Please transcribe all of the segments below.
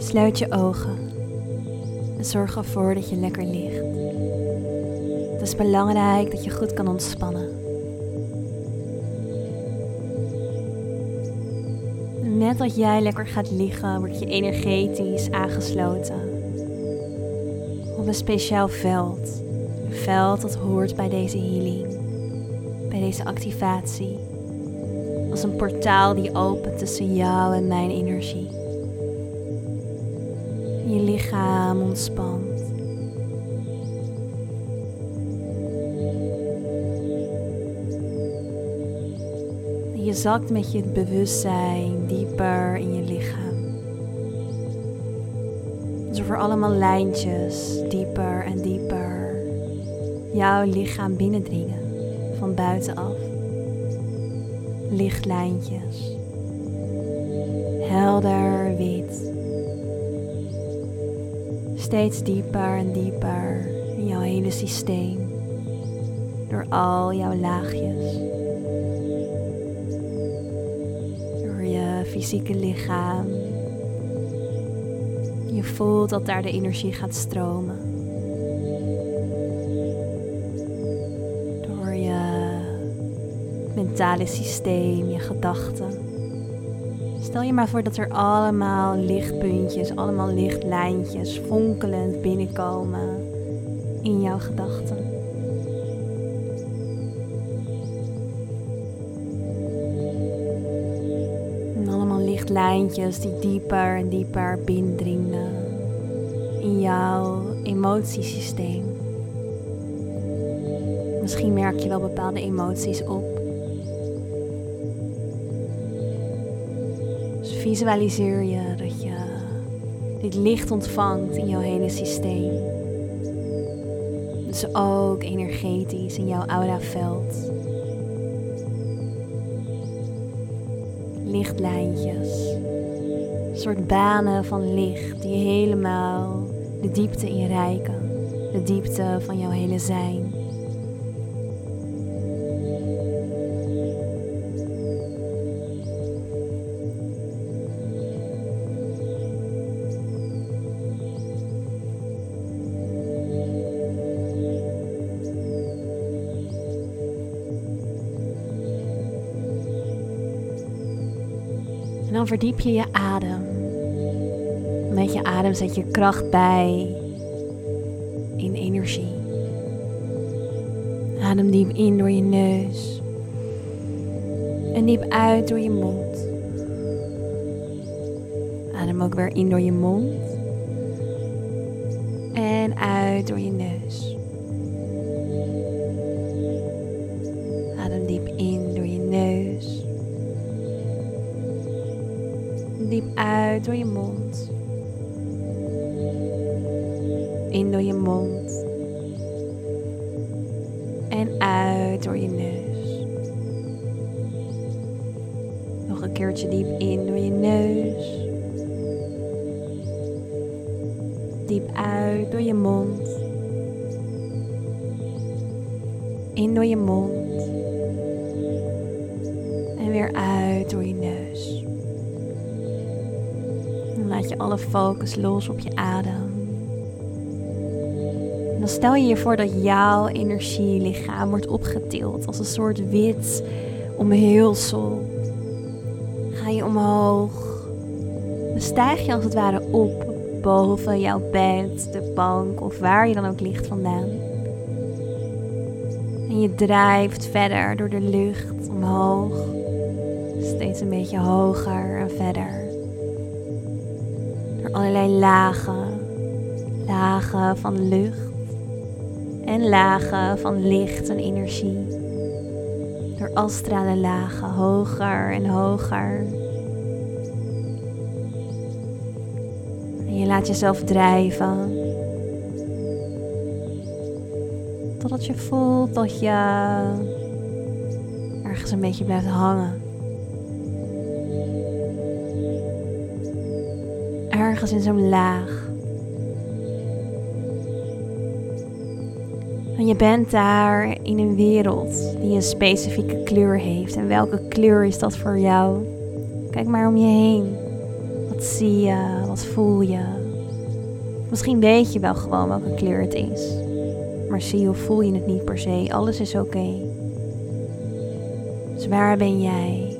Sluit je ogen en zorg ervoor dat je lekker ligt. Het is belangrijk dat je goed kan ontspannen. Net dat jij lekker gaat liggen, word je energetisch aangesloten op een speciaal veld. Een veld dat hoort bij deze healing, bij deze activatie. Als een portaal die opent tussen jou en mijn energie. Je lichaam ontspant. Je zakt met je bewustzijn dieper in je lichaam. Alsof er allemaal lijntjes dieper en dieper jouw lichaam binnendringen van buitenaf. Lichtlijntjes. Helder wit. Steeds dieper en dieper in jouw hele systeem. Door al jouw laagjes. Door je fysieke lichaam. Je voelt dat daar de energie gaat stromen. Door je mentale systeem, je gedachten. Stel je maar voor dat er allemaal lichtpuntjes, allemaal lichtlijntjes fonkelend binnenkomen in jouw gedachten. En allemaal lichtlijntjes die dieper en dieper binnendringen in jouw emotiesysteem. Misschien merk je wel bepaalde emoties op. visualiseer je dat je dit licht ontvangt in jouw hele systeem. Dus ook energetisch in jouw auraveld. Lichtlijntjes. Een soort banen van licht die helemaal de diepte inreiken. De diepte van jouw hele zijn. Dan verdiep je je adem. Met je adem zet je kracht bij in energie. Adem diep in door je neus. En diep uit door je mond. Adem ook weer in door je mond. En uit door je neus. In door je mond. En weer uit door je neus. Dan laat je alle focus los op je adem. En dan stel je je voor dat jouw energielichaam wordt opgetild als een soort wit omhulsel. Ga je omhoog. Dan stijg je als het ware op boven jouw bed, de bank of waar je dan ook ligt vandaan. En je drijft verder door de lucht omhoog. Steeds een beetje hoger en verder. Door allerlei lagen. Lagen van lucht. En lagen van licht en energie. Door astrale lagen hoger en hoger. En je laat jezelf drijven. Totdat je voelt dat je ergens een beetje blijft hangen. Ergens in zo'n laag. En je bent daar in een wereld die een specifieke kleur heeft. En welke kleur is dat voor jou? Kijk maar om je heen. Wat zie je? Wat voel je? Misschien weet je wel gewoon welke kleur het is. Maar zie of voel je het niet per se. Alles is oké. Dus waar ben jij?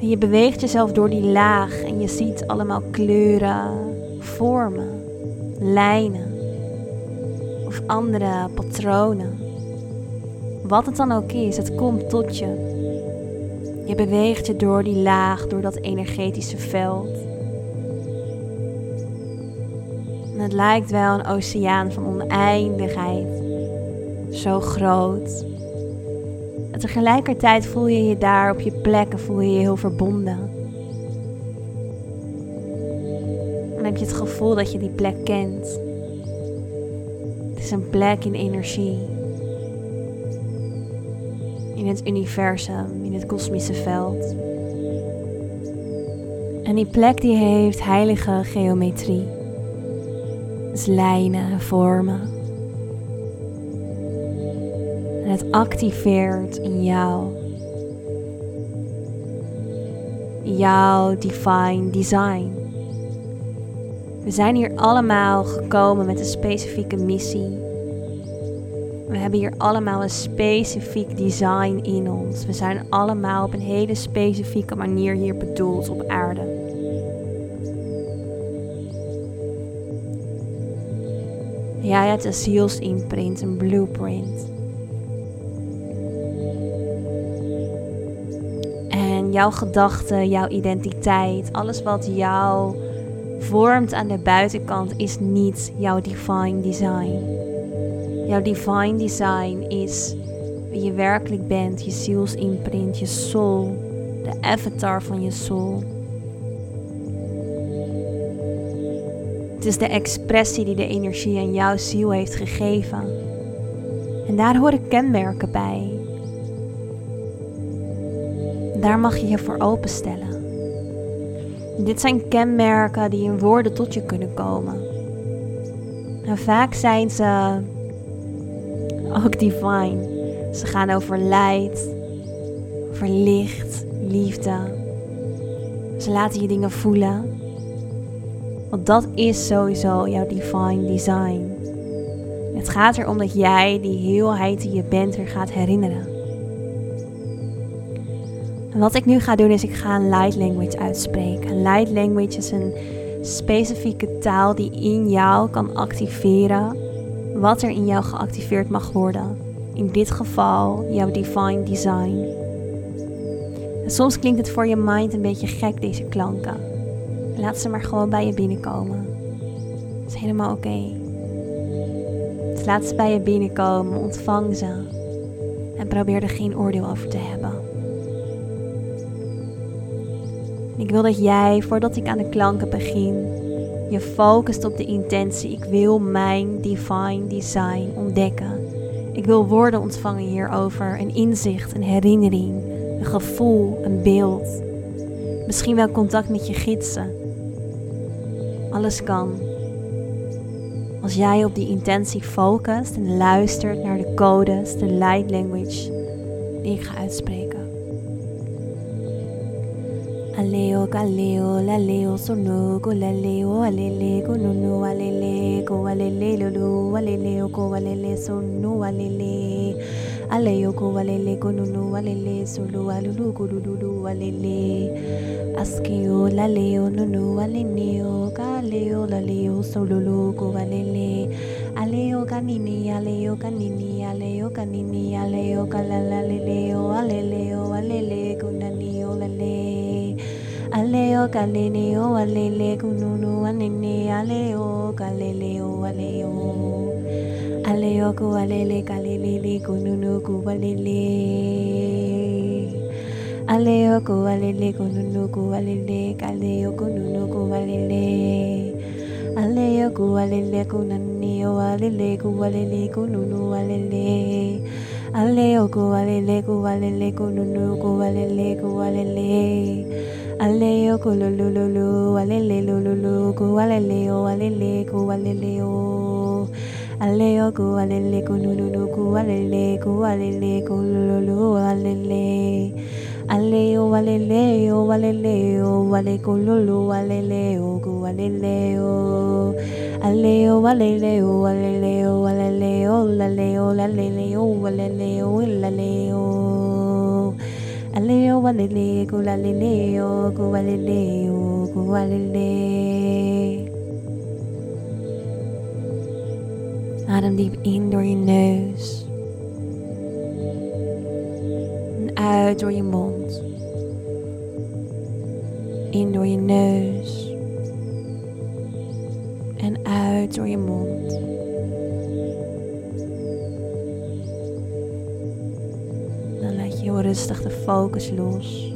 En je beweegt jezelf door die laag en je ziet allemaal kleuren, vormen, lijnen of andere patronen. Wat het dan ook is, het komt tot je. Je beweegt je door die laag, door dat energetische veld. Het lijkt wel een oceaan van oneindigheid. Zo groot. En tegelijkertijd voel je je daar op je plekken, voel je je heel verbonden. En heb je het gevoel dat je die plek kent. Het is een plek in energie in het universum, in het kosmische veld. En die plek die heeft heilige geometrie. Lijnen en vormen. En het activeert in jou. Jouw divine design. We zijn hier allemaal gekomen met een specifieke missie we hebben hier allemaal een specifiek design in ons. We zijn allemaal op een hele specifieke manier hier bedoeld op aarde. Jij hebt een zielsimprint, een blueprint. En jouw gedachten, jouw identiteit, alles wat jou vormt aan de buitenkant is niet jouw divine design. Jouw divine design is wie je werkelijk bent, je zielsimprint, je soul, de avatar van je soul. Het is de expressie die de energie aan jouw ziel heeft gegeven. En daar horen kenmerken bij. Daar mag je je voor openstellen. Dit zijn kenmerken die in woorden tot je kunnen komen. En vaak zijn ze ook divine. Ze gaan over light, over licht, liefde. Ze laten je dingen voelen. Want dat is sowieso jouw divine design. Het gaat erom dat jij die heelheid die je bent weer gaat herinneren. En wat ik nu ga doen is ik ga een light language uitspreken. Een light language is een specifieke taal die in jou kan activeren wat er in jou geactiveerd mag worden. In dit geval jouw divine design. Soms klinkt het voor je mind een beetje gek, deze klanken. Laat ze maar gewoon bij je binnenkomen. Dat is helemaal oké. Dus laat ze bij je binnenkomen, ontvang ze. En probeer er geen oordeel over te hebben. Ik wil dat jij, voordat ik aan de klanken begin, je focust op de intentie. Ik wil mijn divine design ontdekken. Ik wil woorden ontvangen hierover, een inzicht, een herinnering, een gevoel, een beeld. Misschien wel contact met je gidsen. Alles kan. Als jij op die intentie focust en luistert naar de codes, de light language die ik ga uitspreken. Aleo kaleo laleo sono ko laleo alele ko nunu alele ko alele lulu alele ko alele sono alele aleo ko alele ko nunu alele sulu alulu ko lulu alele askeo laleo nunu aleneo kaleo laleo solulu ko alele aleo kanini aleo kanini aleo kanini aleo kalalaleleo aleleo alele kunani olale Aleo kaleleo alele kununu anene aleo kaleleo aleo Aleo ku alele kalelele kununu ku alele Aleo ku alele kununu ku alele kaleo kununu ku alele Aleo ku alele kunani o alele ku alele kununu alele Aleo ku alele ku alele kununu ku alele ku alele Aleo kolololo, alele lololo, ko aleleo, alele ko aleleo. Aleo ko alele kolololo, ko alele ko alele kolololo, alele. Aleo aleleo, aleleo, ale kololo, aleleo ko aleleo. Aleo aleleo, aleleo, aleleo, laleo, laleleo, aleleo, laleo. Aleo, aleleo, go laleleo, go aleleo, go aleleo. Adem diep in door je neus. En uit door je mond. In door je neus. Focus los.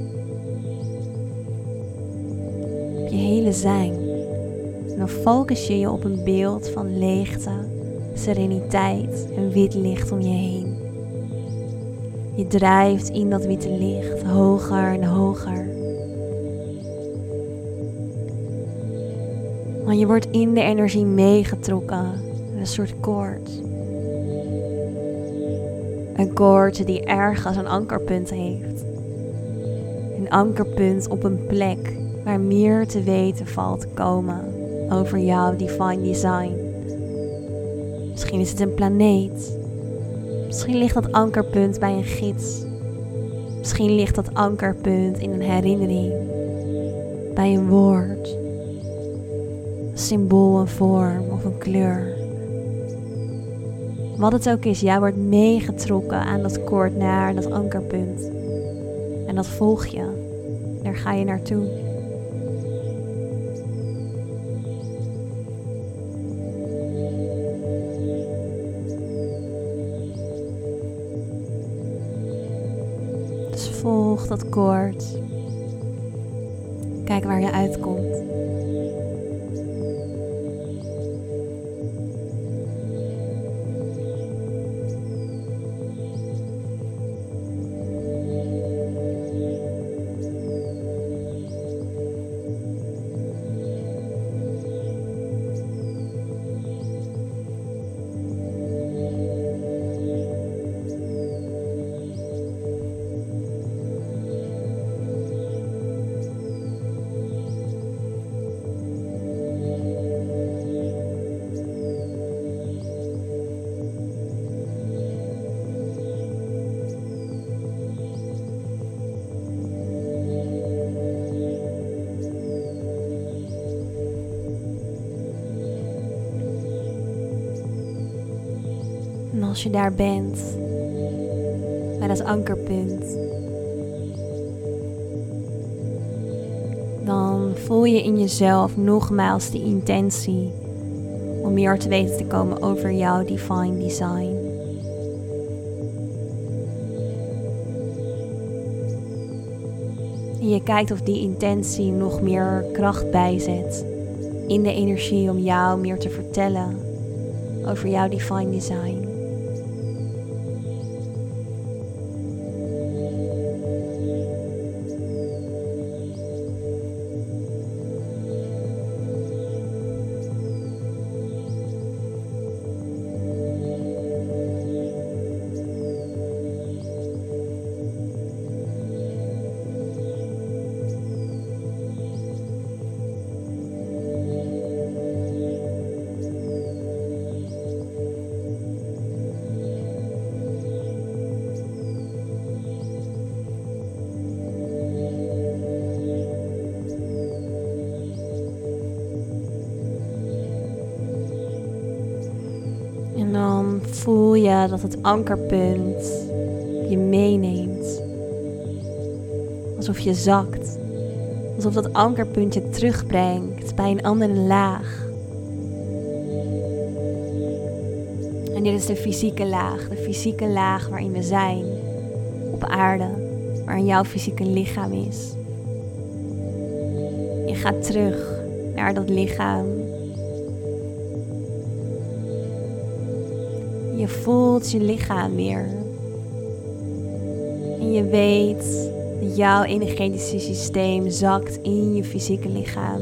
Op je hele zijn. En dan focus je je op een beeld van leegte sereniteit en wit licht om je heen. Je drijft in dat witte licht hoger en hoger. Want je wordt in de energie meegetrokken. Een soort koord. Een koord die ergens een ankerpunt heeft. Ankerpunt op een plek waar meer te weten valt komen over jouw divine design. Misschien is het een planeet. Misschien ligt dat ankerpunt bij een gids. Misschien ligt dat ankerpunt in een herinnering. Bij een woord. Een symbool, een vorm of een kleur. Wat het ook is, jij wordt meegetrokken aan dat koord naar dat ankerpunt. En dat volg je. Ga je naartoe. volg dat koord. Kijk waar je uitkomt. En als je daar bent, bij dat ankerpunt, dan voel je in jezelf nogmaals de intentie om meer te weten te komen over jouw divine design. En je kijkt of die intentie nog meer kracht bijzet in de energie om jou meer te vertellen over jouw divine design. Dat het ankerpunt je meeneemt. Alsof je zakt. Alsof dat ankerpunt je terugbrengt bij een andere laag. En dit is de fysieke laag, de fysieke laag waarin we zijn op aarde, waarin jouw fysieke lichaam is. Je gaat terug naar dat lichaam Je voelt je lichaam weer. En je weet dat jouw energetische systeem zakt in je fysieke lichaam.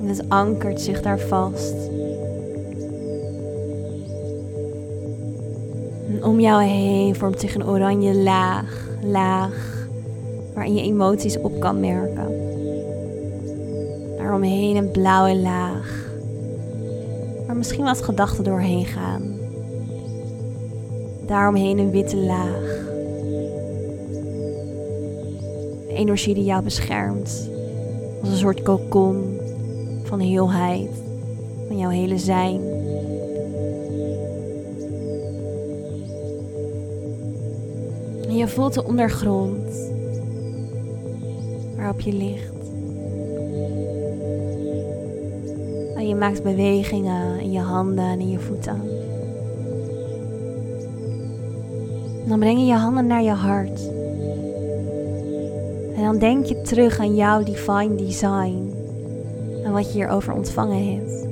En het ankert zich daar vast. En om jou heen vormt zich een oranje laag, laag, waarin je emoties op kan merken. Daaromheen een blauwe laag, misschien wat gedachten doorheen gaan. Daaromheen een witte laag. energie die jou beschermt, als een soort kokon van heelheid, van jouw hele zijn. En je voelt de ondergrond waarop je ligt. Je maakt bewegingen in je handen en in je voeten. En dan breng je je handen naar je hart. En dan denk je terug aan jouw divine design en wat je hierover ontvangen hebt.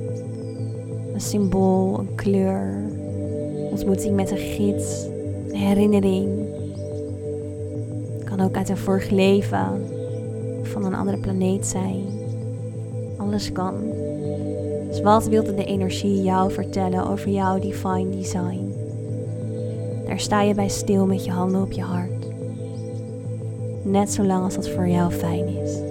Een symbool, een kleur, ontmoeting met een gids, een herinnering. Het kan ook uit een vorig leven van een andere planeet zijn. Alles kan. Dus wat wilde de energie jou vertellen over jouw divine design? Daar sta je bij stil met je handen op je hart. Net zolang als dat voor jou fijn is.